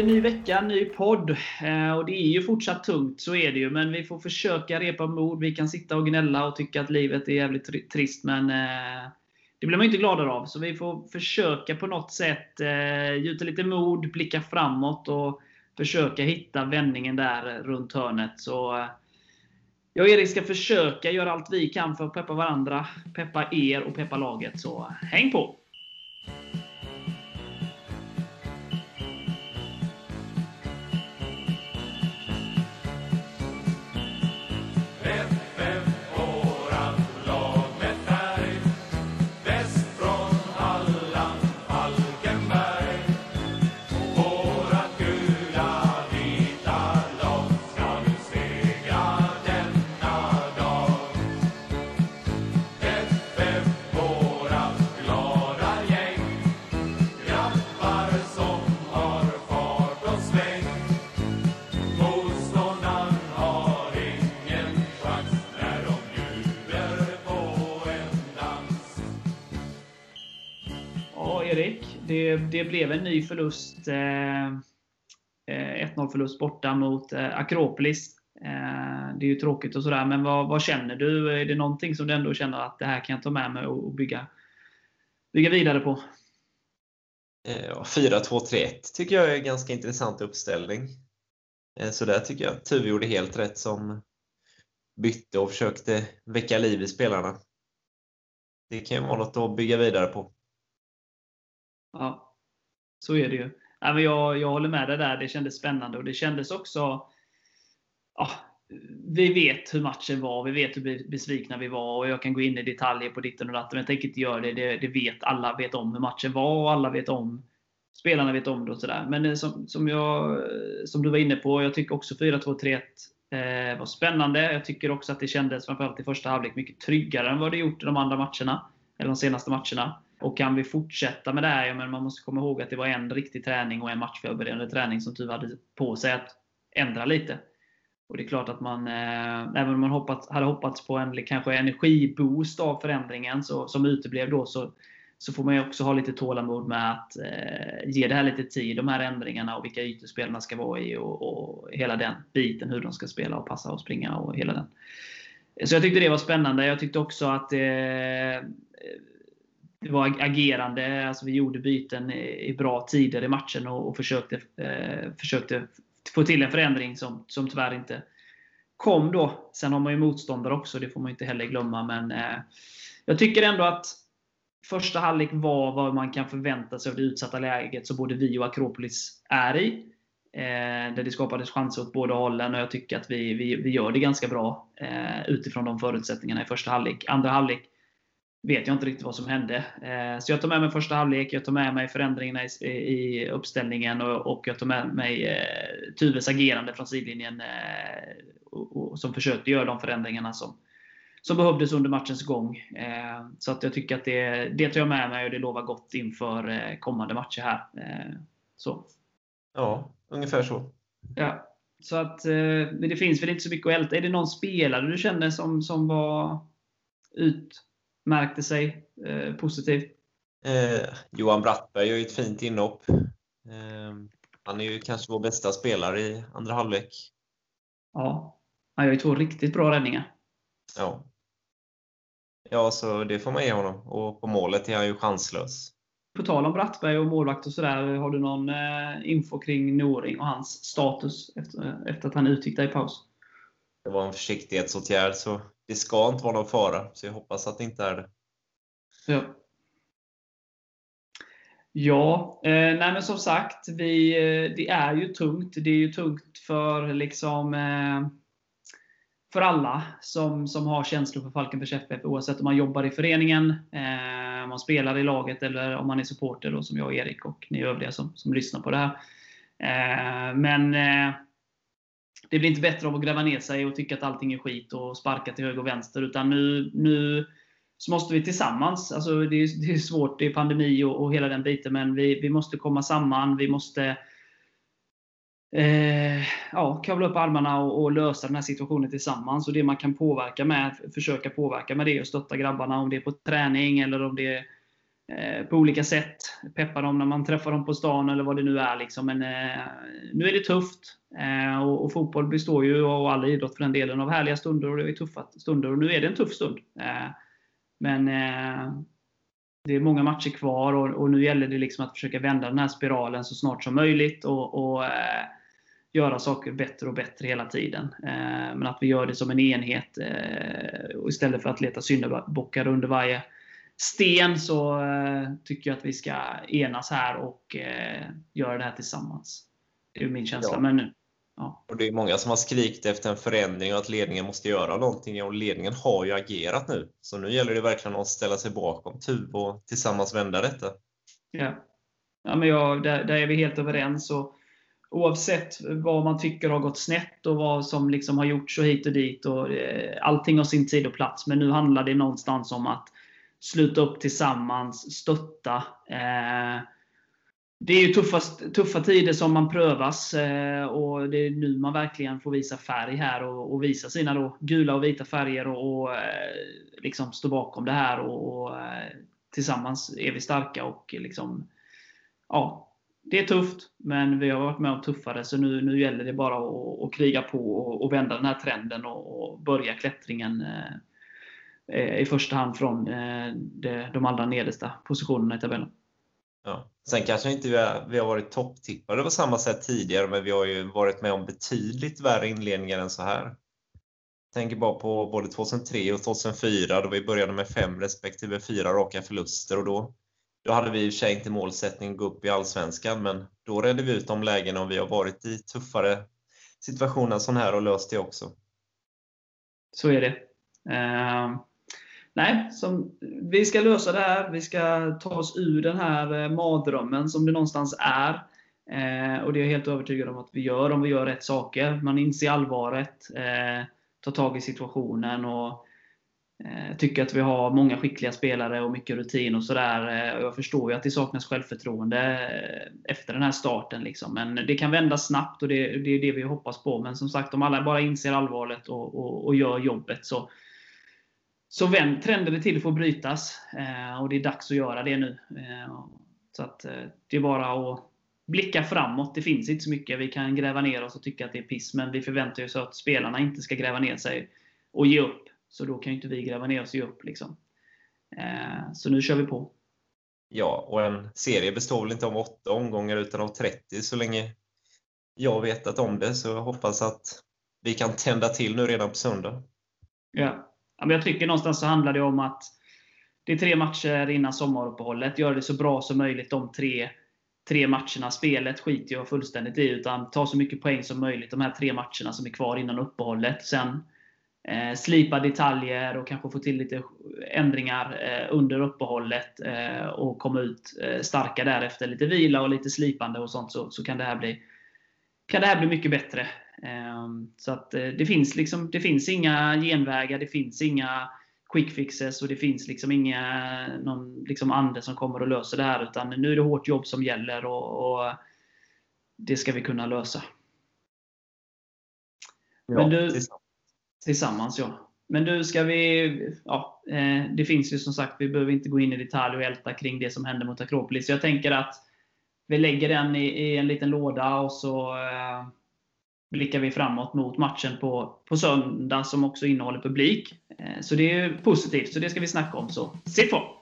Det är det ny vecka, ny podd. Eh, och det är ju fortsatt tungt, så är det ju. Men vi får försöka repa mod. Vi kan sitta och gnälla och tycka att livet är jävligt trist, men eh, det blir man inte gladare av. Så vi får försöka på något sätt eh, gjuta lite mod, blicka framåt och försöka hitta vändningen där runt hörnet. Så jag och Erik ska försöka göra allt vi kan för att peppa varandra, peppa er och peppa laget. Så häng på! Det, det blev en ny förlust. Eh, eh 1-0 förlust borta mot eh, Akropolis. Eh, det är ju tråkigt och sådär, men vad, vad, känner du? Är det någonting som du ändå känner att det här kan jag ta med mig och, och bygga, bygga vidare på? Eh, 4-2-3-1 tycker jag är en ganska intressant uppställning. Eh, så där tycker jag att Tuve gjorde helt rätt som bytte och försökte väcka liv i spelarna. Det kan ju vara något att bygga vidare på. Ja, så är det ju. Ja, men jag, jag håller med dig där. Det kändes spännande och det kändes också... Ja, vi vet hur matchen var, vi vet hur besvikna vi var och jag kan gå in i detaljer på ditten och datten, men jag tänker inte göra det. det. Det vet alla vet om hur matchen var och alla vet om Spelarna vet om det och sådär. Men eh, som, som, jag, som du var inne på, jag tycker också 4-2-3-1 eh, var spännande. Jag tycker också att det kändes, framförallt i första halvlek, mycket tryggare än vad det gjort i de andra matcherna. Eller de senaste matcherna. Och kan vi fortsätta med det här, ja, men man måste komma ihåg att det var en riktig träning och en matchförberedande träning som Tuve hade på sig att ändra lite. Och det är klart att man, eh, även om man hoppats, hade hoppats på en kanske energiboost av förändringen så, som uteblev då, så, så får man ju också ha lite tålamod med att eh, ge det här lite tid, de här ändringarna och vilka ytor spelarna ska vara i och, och, hela den biten, hur de ska spela och passa och springa och hela den. Så jag tyckte det var spännande. Jag tyckte också att eh, det var agerande. Alltså vi gjorde byten i bra tider i matchen och, och försökte, eh, försökte få till en förändring som, som tyvärr inte kom då. Sen har man ju motståndare också, det får man inte heller glömma. Men eh, jag tycker ändå att första halvlek var vad man kan förvänta sig av det utsatta läget som både vi och Akropolis är i. Eh, där det skapades chanser åt båda hållen och jag tycker att vi, vi, vi gör det ganska bra eh, utifrån de förutsättningarna i första halvlek. Andra halvlek vet jag inte riktigt vad som hände. Eh, så jag tar med mig första halvlek, jag tar med mig förändringarna i uppställningen och jag tar med mig eh, Tuves agerande från sidlinjen eh, som försökte göra de förändringarna som, som behövdes under matchens gång. Så att jag tycker att det, det tar jag med mig och det lovar gott inför kommande matcher här. Så. Ja, ungefär så. Ja. Så att, men det finns väl inte så mycket att älta. Är det någon spelare du känner som, som var ut märkte sig eh, positivt? Eh, Johan Brattberg gör ju ett fint inhopp. Eh, han är ju kanske vår bästa spelare i andra halvlek. Ja, han gör ju två riktigt bra räddningar. Ja. Ja, så det får man ge honom. Och på målet är han ju chanslös. På tal om Brattberg och målvakt och sådär, har du någon eh, info kring Noring och hans status efter, efter att han utgick där i paus? Det var en försiktighetsåtgärd, så det ska inte vara någon fara. Så jag hoppas att det inte är det. Ja. Ja, eh, nej men som sagt, vi, eh, det är ju tungt. Det är ju tungt för liksom eh, för alla som, som har känslor för Falkenbergs FF, oavsett om man jobbar i föreningen, eh, om man spelar i laget eller om man är supporter, då, som jag och Erik och ni övriga som, som lyssnar på det här. Eh, men eh, det blir inte bättre av att gräva ner sig och tycka att allting är skit och sparka till höger och vänster. Utan nu, nu så måste vi tillsammans, alltså det, är, det är svårt, det är pandemi och, och hela den biten, men vi, vi måste komma samman. Vi måste eh, ja, kavla upp armarna och, och, lösa den här situationen tillsammans. Och det man kan påverka med, försöka påverka med det och stötta grabbarna, om det är på träning eller om det är Eh, på olika sätt. Peppa dem när man träffar dem på stan eller vad det nu är. Liksom. Men eh, nu är det tufft. Eh, och, och, fotboll består ju, och all idrott för den delen, av härliga stunder och det är tuffa stunder. Och nu är det en tuff stund. Eh, men eh, det är många matcher kvar och, och, nu gäller det liksom att försöka vända den här spiralen så snart som möjligt. och, och eh, göra saker bättre och bättre hela tiden. Eh, men att vi gör det som en enhet. Eh, och istället för att leta syndabockar under varje sten så eh, tycker jag att vi ska enas här och göra det här tillsammans. Det är min känsla. Ja. Men, ja. och det är många som har skrikit efter en förändring och att ledningen måste göra någonting. Och ledningen har ju agerat nu. Så nu gäller det verkligen att ställa sig bakom TUV och tillsammans vända detta. Ja, ja men jag, där, där är vi helt överens. Och oavsett vad man tycker har gått snett och vad som liksom har gjorts och hit och dit. Och, eh, allting har sin tid och plats. Men nu handlar det någonstans om att sluta upp tillsammans, stötta. Eh, det är ju tuffa, tuffa tider som man prövas eh, och det är nu man verkligen får visa färg här och, och visa sina då gula och vita färger och, och eh, liksom stå bakom det här. Och, och eh, tillsammans är vi starka och liksom, ja, det är tufft, men vi har varit med om tuffare, så nu, nu gäller det bara att, att kriga på och, och, vända den här trenden och, och börja klättringen eh i första hand från eh, de allra nedersta positionerna i tabellen. Ja. Sen kanske inte vi har, vi har varit topptippade på samma sätt tidigare, men vi har ju varit med om betydligt värre inledningar än så här. Jag tänker bara på både 2003 och 2004 då vi började med fem respektive fyra raka förluster och då då hade vi i och för sig inte målsättning att gå upp i Allsvenskan, men då redde vi ut de lägena och vi har varit i tuffare situationer som här och löst det också. Så är det. Uh, nej, som, vi ska lösa det här. Vi ska ta oss ur den här eh, mardrömmen som det någonstans är. Eh, och det är jag helt övertygad om att vi gör, om vi gör rätt saker. Man inser allvaret, eh, tar tag i situationen och eh, tycker att vi har många skickliga spelare och mycket rutin och sådär. Eh, jag förstår ju att det saknas självförtroende eh, efter den här starten. Liksom. Men det kan vända snabbt och det, det, är det vi hoppas på. Men som sagt, om alla bara inser allvaret och, och, och gör jobbet så, så vänd trenden till för att brytas. och det är dags att göra det nu. så att det är bara att blicka framåt. Det finns inte så mycket. Vi kan gräva ner oss och tycka att det är piss, men vi förväntar oss att spelarna inte ska gräva ner sig och ge upp. Så då kan ju inte vi gräva ner oss och ge upp. Liksom. Eh, så nu kör vi på. Ja, och en serie består väl inte av åtta omgångar utan av 30 så länge jag vetat om det. Så jag hoppas att vi kan tända till nu redan på söndag. Ja, men jag tycker någonstans så handlar det om att det är tre matcher innan sommaruppehållet. Gör det så bra som möjligt de tre, tre matcherna. Spelet skiter jag fullständigt i, utan ta så mycket poäng som möjligt de här tre matcherna som är kvar innan uppehållet. Sen eh, slipa detaljer och kanske få till lite ändringar eh, under uppehållet eh, och komma ut eh, starka därefter. Lite vila och lite slipande och sånt så, så kan, det här bli, kan det här bli mycket bättre. Ehm, så att eh, det finns liksom, det finns inga genvägar, det finns inga quick fixes och det finns liksom inga någon liksom ande som kommer och löser det här. Utan nu är det hårt jobb som gäller och, och det ska vi kunna lösa. Ja, Men du, Tillsammans ja. Men du, ska vi... Ja, eh, det finns ju som sagt, vi behöver inte gå in i detalj och älta kring det som hände mot Akropolis. Jag tänker att vi lägger den i, i en liten låda och så eh, blickar vi framåt mot matchen på, på söndag som också innehåller publik. Eh, så det är positivt, så det ska vi snacka om. Så sitt på!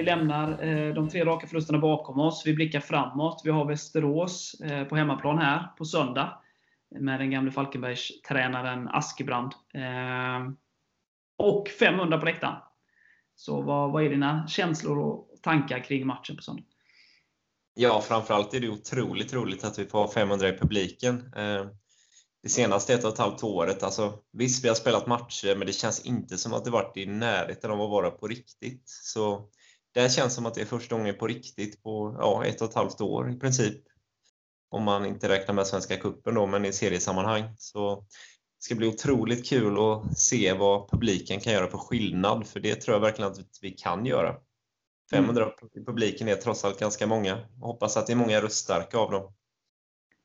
Vi lämnar eh, de tre raka förlusterna bakom oss. Vi blickar framåt. Vi har Västerås eh, på hemmaplan här på söndag. Med den gamle Falkenbergs-tränaren Askebrand. Eh, och 500 på läktaren. Så vad, vad är dina känslor och tankar kring matchen på söndag? Ja, framförallt är det otroligt roligt att vi får 500 i publiken. Eh, det senaste ett och ett halvt året, alltså, visst vi har spelat matcher, men det känns inte som att det varit i närheten av att vara på riktigt. Så det känns som att det är första gången på riktigt på ja, ett och ett halvt år i princip. Om man inte räknar med Svenska Cupen då, men i seriesammanhang. Så det ska bli otroligt kul att se vad publiken kan göra för skillnad, för det tror jag verkligen att vi kan göra. 500 mm. i publiken är trots allt ganska många. Jag hoppas att det är många röststarka av dem.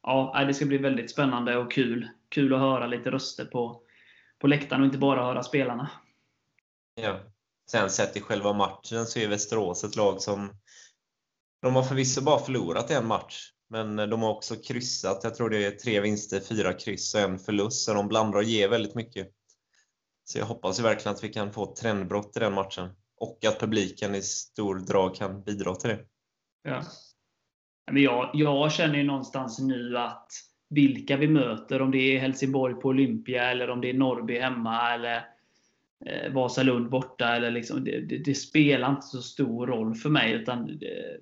Ja, det ska bli väldigt spännande och kul. Kul att höra lite röster på, på läktaren och inte bara höra spelarna. Ja. Sen sett i själva matchen så är Västerås ett lag som de har förvisso bara förlorat en match, men de har också kryssat. Jag tror det är tre vinster, fyra kryss och en förlust, så de blandar och ger väldigt mycket. Så jag hoppas ju verkligen att vi kan få ett trendbrott i den matchen och att publiken i stor drag kan bidra till det. Ja. Men jag, jag känner ju någonstans nu att vilka vi möter, om det är Helsingborg på Olympia eller om det är Norrby hemma eller eh, Vasalund borta, eller liksom, det, det, det, spelar inte så stor roll för mig. utan eh,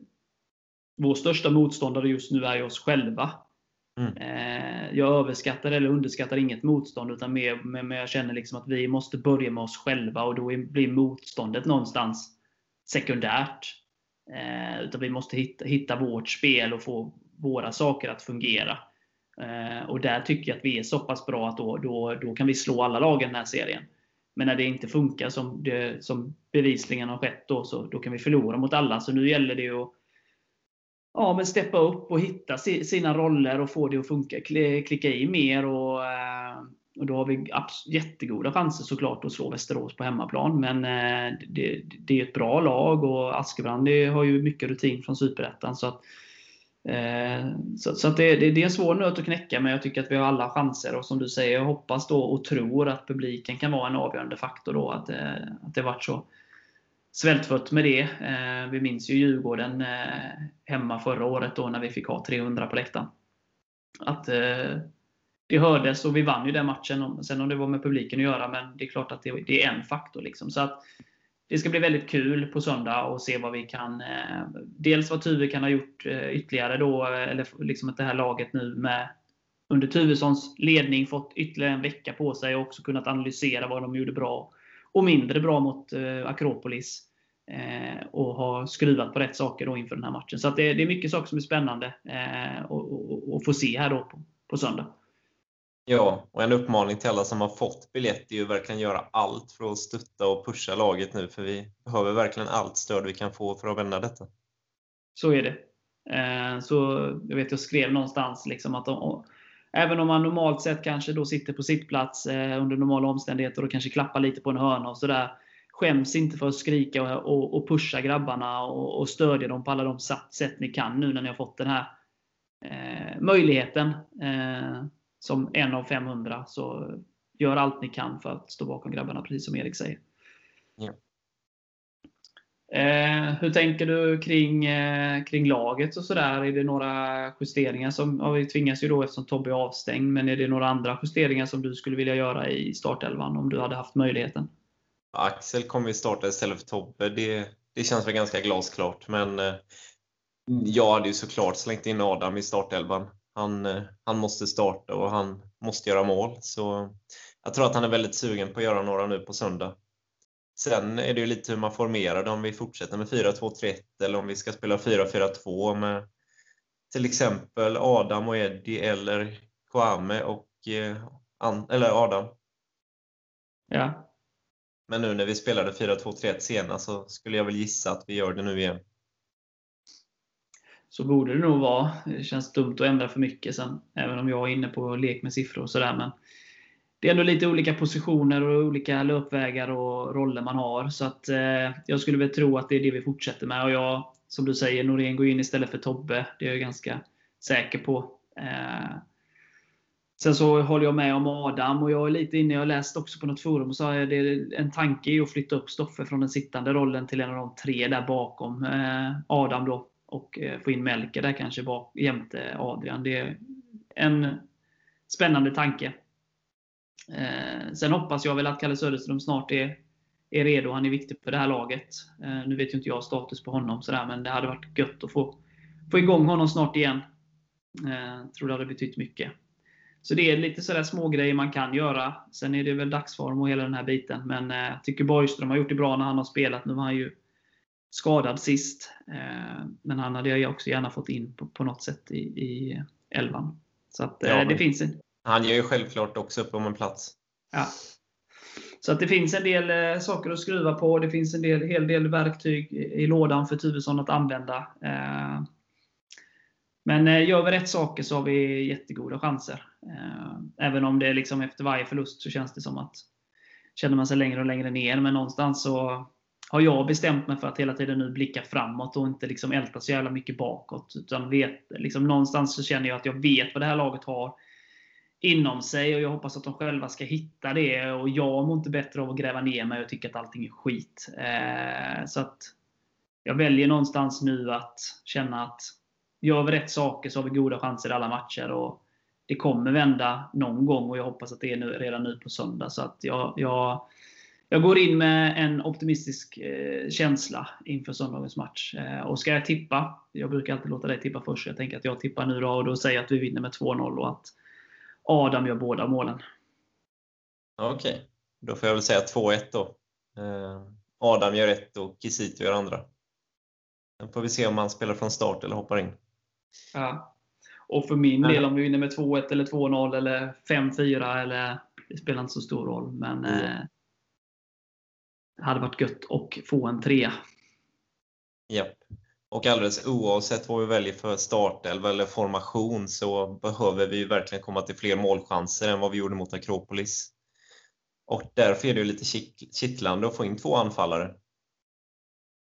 Vår största motståndare just nu är oss själva. Mm. Eh, jag överskattar eller underskattar inget motstånd, utan mer, men jag känner liksom att vi måste börja med oss själva och då blir motståndet någonstans sekundärt. Eh, utan vi måste hitta, hitta vårt spel och få våra saker att fungera. Eh, och där tycker jag att vi är så pass bra att då, då, då kan vi slå alla lag i den här serien. Men när det inte funkar som, det, som bevisligen har skett, då, så, då kan vi förlora mot alla. Så nu gäller det att ja, men steppa upp och hitta sina roller och få det att funka. Klicka i mer. och eh, och då har vi jättegoda chanser såklart att slå Västerås på hemmaplan. Men eh, det, det är ett bra lag och Askebrand har ju mycket rutin från Superettan. Så, att, Eh, så, så att det, det, är en svår nöt att knäcka, men jag tycker att vi har alla chanser. Och som du säger, jag hoppas då och tror att publiken kan vara en avgörande faktor. Då, att, eh, att det varit så svältfött med det. Eh, vi minns ju Djurgården hemma förra året då när vi fick ha 300 på läktaren. Att det hördes och vi vann ju den matchen. Sen om det var med publiken att göra, men det är klart att det, det är en faktor. Liksom. Så att det ska bli väldigt kul på söndag och se vad vi kan... Eh, dels vad Tuve kan ha gjort eh, ytterligare då, eh, eller liksom att det här laget nu med under Tuvessons ledning fått ytterligare en vecka på sig och också kunnat analysera vad de gjorde bra och mindre bra mot Akropolis. Och ha skruvat på rätt saker då inför den här matchen. Så det, det, är mycket saker som är spännande att få se här då på, på söndag. Ja, och en uppmaning till alla som har fått biljett är ju verkligen göra allt för att stötta och pusha laget nu, för vi behöver verkligen allt stöd vi kan få för att vända detta. Så är det. Eh, så jag vet, jag skrev någonstans liksom att de, även om man normalt sett kanske då sitter på sittplats eh, under normala omständigheter och kanske klappar lite på en hörna och sådär. Skäms inte för att skrika och, och pusha grabbarna och, och stödja dem på alla de sätt ni kan nu när ni har fått den här eh, möjligheten. Eh, som en av 500. Så gör allt ni kan för att stå bakom grabbarna, precis som Erik säger. Ja. Eh, hur tänker du kring, eh, kring laget och sådär? Är det några justeringar som, ja, vi tvingas ju då eftersom Tobbe är avstängd, men är det några andra justeringar som du skulle vilja göra i startelvan om du hade haft möjligheten? Axel kommer ju starta istället för Tobbe. Det, det känns väl ganska glasklart, men eh, jag hade ju såklart slängt in Adam i startelvan. Han, eh, han måste starta och han måste göra mål. Så jag tror att han är väldigt sugen på att göra några nu på söndag. Sen är det ju lite hur man formerar det, om vi fortsätter med 4-2-3-1 eller om vi ska spela 4-4-2 med till exempel Adam och Eddie eller Kwame och eh, eller Adam. Ja. Men nu när vi spelade 4-2-3-1 senast så skulle jag väl gissa att vi gör det nu igen. Så borde det nog vara. Det känns dumt att ändra för mycket sen, även om jag är inne på lek med siffror och sådär. Men det är ändå lite olika positioner och olika löpvägar och roller man har. Så att, eh, jag skulle väl tro att det är det vi fortsätter med. Och jag, som du säger, Norén går in istället för Tobbe. Det är jag ganska säker på. Eh, Sen så håller jag med om Adam och jag är lite inne, jag har läst också på något forum och sa att en tanke är att flytta upp Stoffe från den sittande rollen till en av de tre där bakom eh, Adam då och eh, få in Melker där kanske bak, jämte Adrian. Det är en spännande tanke. Eh, sen hoppas jag väl att Kalle Söderström snart är, är redo. Han är viktig för det här laget. Eh, nu vet ju inte jag status på honom, sådär, men det hade varit gött att få, få igång honom snart igen. Jag tror det hade betytt mycket. Så det är lite sådär små grejer man kan göra. Sen är det väl dagsform och hela den här biten. Men jag tycker Borgström har gjort det bra när han har spelat. Nu var han ju skadad sist. Eh, men han hade jag också gärna fått in på, på något sätt i, i elvan. Så att, ja, det finns en... Han gör ju självklart också upp om en plats. Ja. Så att det finns en del eh, saker att skruva på. Det finns en del, hel del verktyg i, lådan för Tuvesson att använda. Eh, men eh, gör vi rätt saker så har vi jättegoda chanser. Eh, även om det liksom efter varje förlust så känns det som att känner man sig längre och längre ner. Men någonstans så har jag bestämt mig för att hela tiden nu blicka framåt och inte liksom älta så jävla mycket bakåt. Utan vet, liksom någonstans så känner jag att jag vet vad det här laget har inom sig och jag hoppas att de själva ska hitta det. Och jag mår inte bättre av att gräva ner mig och tycka att allting är skit. Eh, så att jag väljer någonstans nu att känna att gör vi rätt saker så har vi goda chanser i alla matcher. Och det kommer vända någon gång och jag hoppas att det är nu, redan nu på söndag. Så att jag, jag, jag går in med en optimistisk eh, känsla inför söndagens match. Eh, och ska jag tippa, jag brukar alltid låta dig tippa först. Jag tänker att jag tippar nu då och då säger jag att vi vinner med 2-0 och att Adam gör båda målen. Okej, okay. då får jag väl säga 2-1 då. Eh, Adam gör ett och Kisito gör andra. Sen får vi se om han spelar från start eller hoppar in. Ja. Och för min del, om vi vinner med 2-1 eller 2-0 eller 5-4, eller, det spelar inte så stor roll. Men mm det hade varit gött att få en trea. Ja. Och alldeles oavsett vad vi väljer för startelva eller formation så behöver vi verkligen komma till fler målchanser än vad vi gjorde mot Akropolis. Och därför är det lite kittlande att få in två anfallare.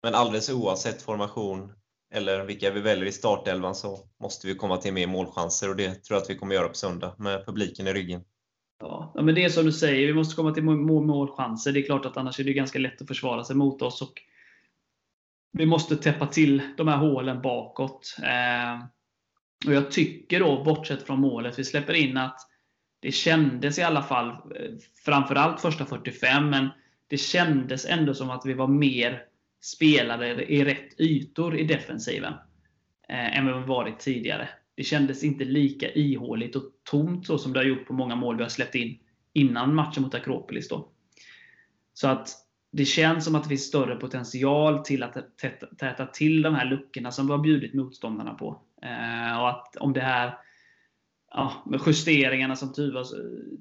Men alldeles oavsett formation eller vilka vi väljer i startelvan så måste vi komma till mer målchanser och det tror jag att vi kommer göra på söndag med publiken i ryggen. Ja, men det är som du säger, vi måste komma till målchanser. Det är klart att annars är det ganska lätt att försvara sig mot oss. Och vi måste täppa till de här hålen bakåt. Eh, och Jag tycker då, bortsett från målet vi släpper in, att det kändes i alla fall, eh, framförallt första 45, men det kändes ändå som att vi var mer spelade i rätt ytor i defensiven eh, än vad vi varit tidigare. Det kändes inte lika ihåligt och tomt så som det har gjort på många mål vi har släppt in innan matchen mot Akropolis. Då. Så att det känns som att det finns större potential till att täta, täta till de här luckorna som vi har bjudit motståndarna på. Eh, och att om det här ja, med justeringarna som Tuve,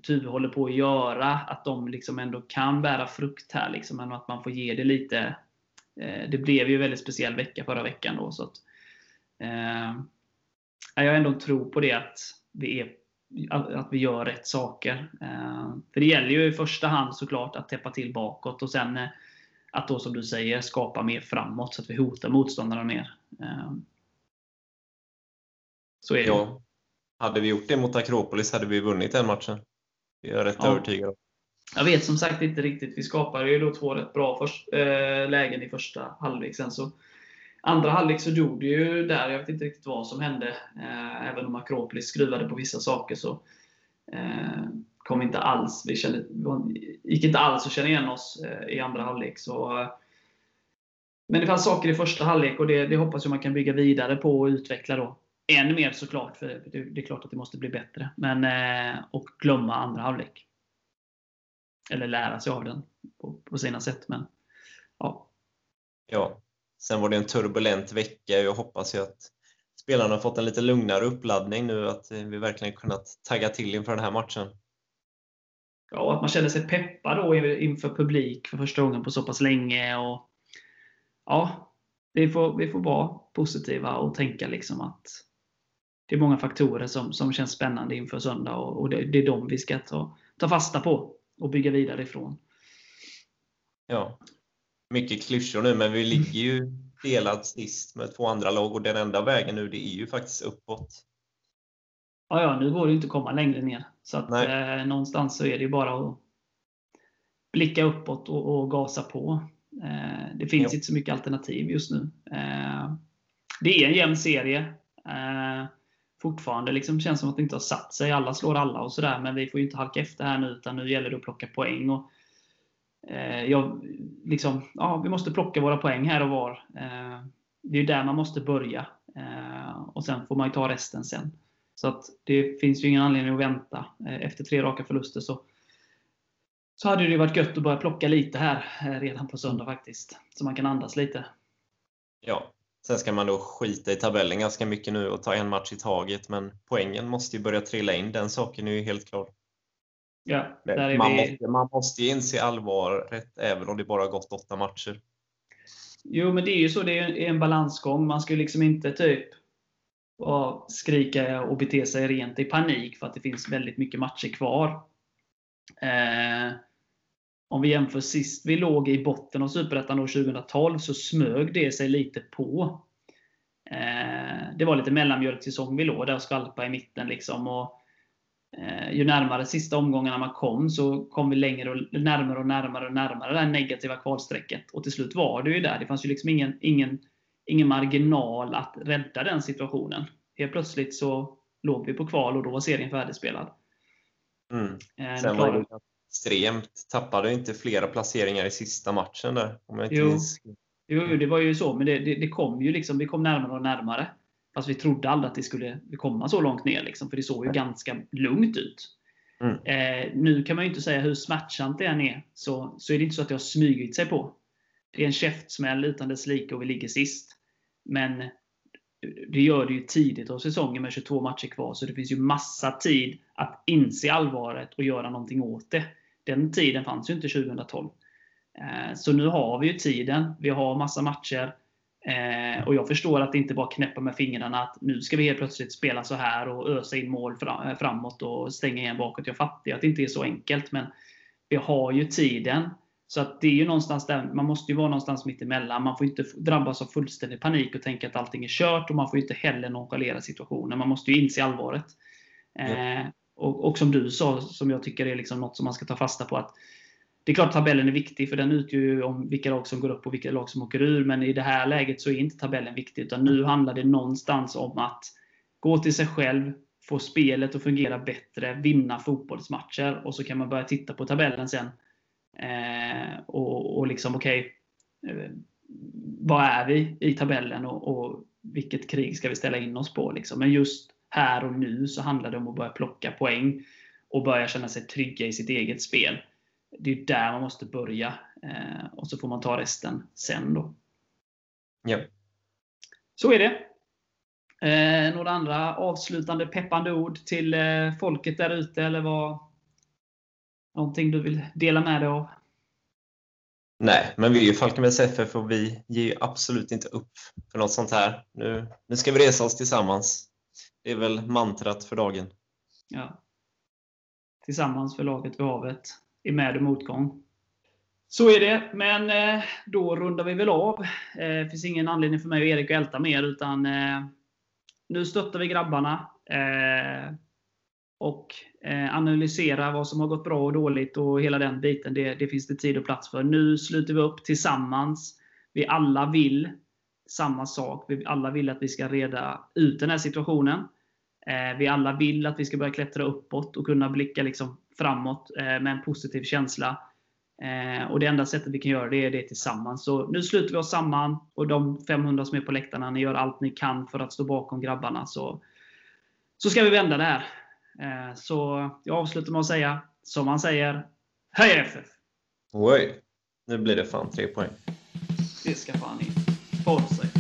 Tuve håller på att göra, att de liksom ändå kan bära frukt här. Liksom, men att man får ge det lite Eh, det blev ju en väldigt speciell vecka förra veckan. Då, så att, eh, jag ändå en tro på det att vi, är, att vi gör rätt saker. Eh, för det gäller ju i första hand såklart att täppa till bakåt och sen eh, att då som du säger skapa mer framåt så att vi hotar motståndarna mer. Eh, så är det. Ja. Hade vi gjort det mot Akropolis hade vi vunnit den matchen. Det är jag rätt ja. övertygad om. Jag vet som sagt inte riktigt. Vi skapade ju då två rätt bra först, äh, lägen i första halvlek. Sen så, andra halvlek så dog det ju där. Jag vet inte riktigt vad som hände. Eh, även om Akropolis skruvade på vissa saker så eh, kom inte alls, vi kände, gick inte alls att känna igen oss eh, i andra halvlek. Så, men det fanns saker i första halvlek och det, det hoppas jag man kan bygga vidare på och utveckla då. Än mer såklart, för det, är klart att det måste bli bättre. Men, och glömma andra halvlek eller lära sig av den på, på sina sätt. Men, ja. ja. Sen var det en turbulent vecka. Jag hoppas ju att spelarna har fått en lite lugnare uppladdning nu, att vi verkligen kunnat tagga till inför den här matchen. Ja, att man känner sig peppad då inför publik för första gången på så pass länge. Och, ja, vi får, vi får vara positiva och tänka liksom att det är många faktorer som, som känns spännande inför söndag och, och det, det, är de vi ska ta, ta fasta på och bygga vidare ifrån. Ja, mycket klyschor nu, men vi ligger ju delad sist med två andra lag och den enda vägen nu det är ju faktiskt uppåt. Ja, ja, nu går det inte att komma längre ner. Så att eh, någonstans så är det ju bara att blicka uppåt och, och gasa på. Eh, det finns jo. inte så mycket alternativ just nu. Eh, det är en jämn serie. Eh, fortfarande liksom känns som att det inte har satt sig. Alla slår alla och sådär, men vi får ju inte halka efter här nu, utan nu gäller det att plocka poäng. Och Eh, jag, liksom, ja, vi måste plocka våra poäng här och var. Eh, det är där man måste börja. Eh, och sen får man ta resten sen. Så att det finns ju ingen anledning att vänta. Eh, efter tre raka förluster så, så hade det varit gött att börja plocka lite här eh, redan på söndag faktiskt. Så man kan andas lite. Ja, sen ska man då skita i tabellen ganska mycket nu och ta en match i taget. Men poängen måste ju börja trilla in. Den saken är ju helt klar. Ja, man, vi... måste, man måste inse allvaret även om det bara gått åtta matcher. Jo, men det är ju så. Det är en balansgång. Man ska liksom inte typ skrika och bete sig rent i panik för att det finns väldigt mycket matcher kvar. Eh, om vi jämför sist vi låg i botten av Superettan 2012 så smög det sig lite på. Eh, det var lite mellanmjölksäsong vi låg där och skvalpade i mitten. Liksom, och ju närmare sista omgångarna man kom så kom vi längre och närmare och närmare och närmare det här negativa kvalstrecket. Och till slut var det ju där. Det fanns ju liksom ingen, ingen, ingen marginal att rädda den situationen. Helt plötsligt så låg vi på kval och då var serien färdigspelad. Mm. Eh, Sen var det extremt. Tappade inte flera placeringar i sista matchen där? Om jag inte jo. jo, det var ju så. Men det, det, det kom ju liksom, vi kom närmare och närmare. Fast vi trodde aldrig att det skulle komma så långt ner. Liksom, för det såg ju ganska lugnt ut. Mm. Eh, nu kan man ju inte säga hur smärtsamt det än är. Så, så är det inte så att det har smugit sig på. Det är en käftsmäll utan dess like och vi ligger sist. Men det gör det ju tidigt av säsongen med 22 matcher kvar. Så det finns ju massa tid att inse allvaret och göra någonting åt det. Den tiden fanns ju inte 2012. Eh, så nu har vi ju tiden. Vi har massa matcher. Eh, och jag förstår att det inte bara knäppa med fingrarna att nu ska vi helt plötsligt spela så här och ösa in mål fram, framåt och stänga igen bakåt. Jag fattar att det inte är så enkelt, men vi har ju tiden. Så att det är ju någonstans där, man måste ju vara någonstans mitt emellan. Man får inte drabbas av fullständig panik och tänka att allting är kört och man får inte heller nonchalera situationen. Man måste ju inse allvaret. Eh, och, och, som du sa, som jag tycker är liksom något som man ska ta fasta på, att det är klart att tabellen är viktig, för den utgör ju om vilka lag som går upp och vilka lag som åker ur. Men i det här läget så är inte tabellen viktig, utan nu handlar det någonstans om att gå till sig själv, få spelet att fungera bättre, vinna fotbollsmatcher och så kan man börja titta på tabellen sen. Eh, och, och liksom, okej, okay, eh, vad är vi i tabellen och, och, vilket krig ska vi ställa in oss på? Liksom. Men just här och nu så handlar det om att börja plocka poäng och börja känna sig trygga i sitt eget spel det är där man måste börja. Eh, och så får man ta resten sen då. Ja. Så är det. Eh, några andra avslutande peppande ord till eh, folket där ute? Eller vad, någonting du vill dela med dig av? Nej, men vi är ju Falkenbergs FF och vi ger absolut inte upp för något sånt här. Nu, nu ska vi resa oss tillsammans. Det är väl mantrat för dagen. Ja. Tillsammans för laget vid havet i med och motgång. Så är det, men eh, då rundar vi väl av. Eh, det finns ingen anledning för mig och Erik att älta mer, utan eh, nu stöttar vi grabbarna. Eh, och eh, analyserar vad som har gått bra och dåligt och hela den biten. Det, det finns det tid och plats för. Nu sluter vi upp tillsammans. Vi alla vill samma sak. Vi alla vill att vi ska reda ut den här situationen. Eh, vi alla vill att vi ska börja klättra uppåt och kunna blicka liksom framåt eh, med en positiv känsla. Eh, och Det enda sättet vi kan göra det är det tillsammans. Så nu sluter vi oss samman och de 500 som är på läktarna, ni gör allt ni kan för att stå bakom grabbarna. Så, så ska vi vända det här. Eh, så jag avslutar med att säga, som man säger, Höj FF! Oj! Nu blir det fan tre poäng. Det ska fan in. Sig.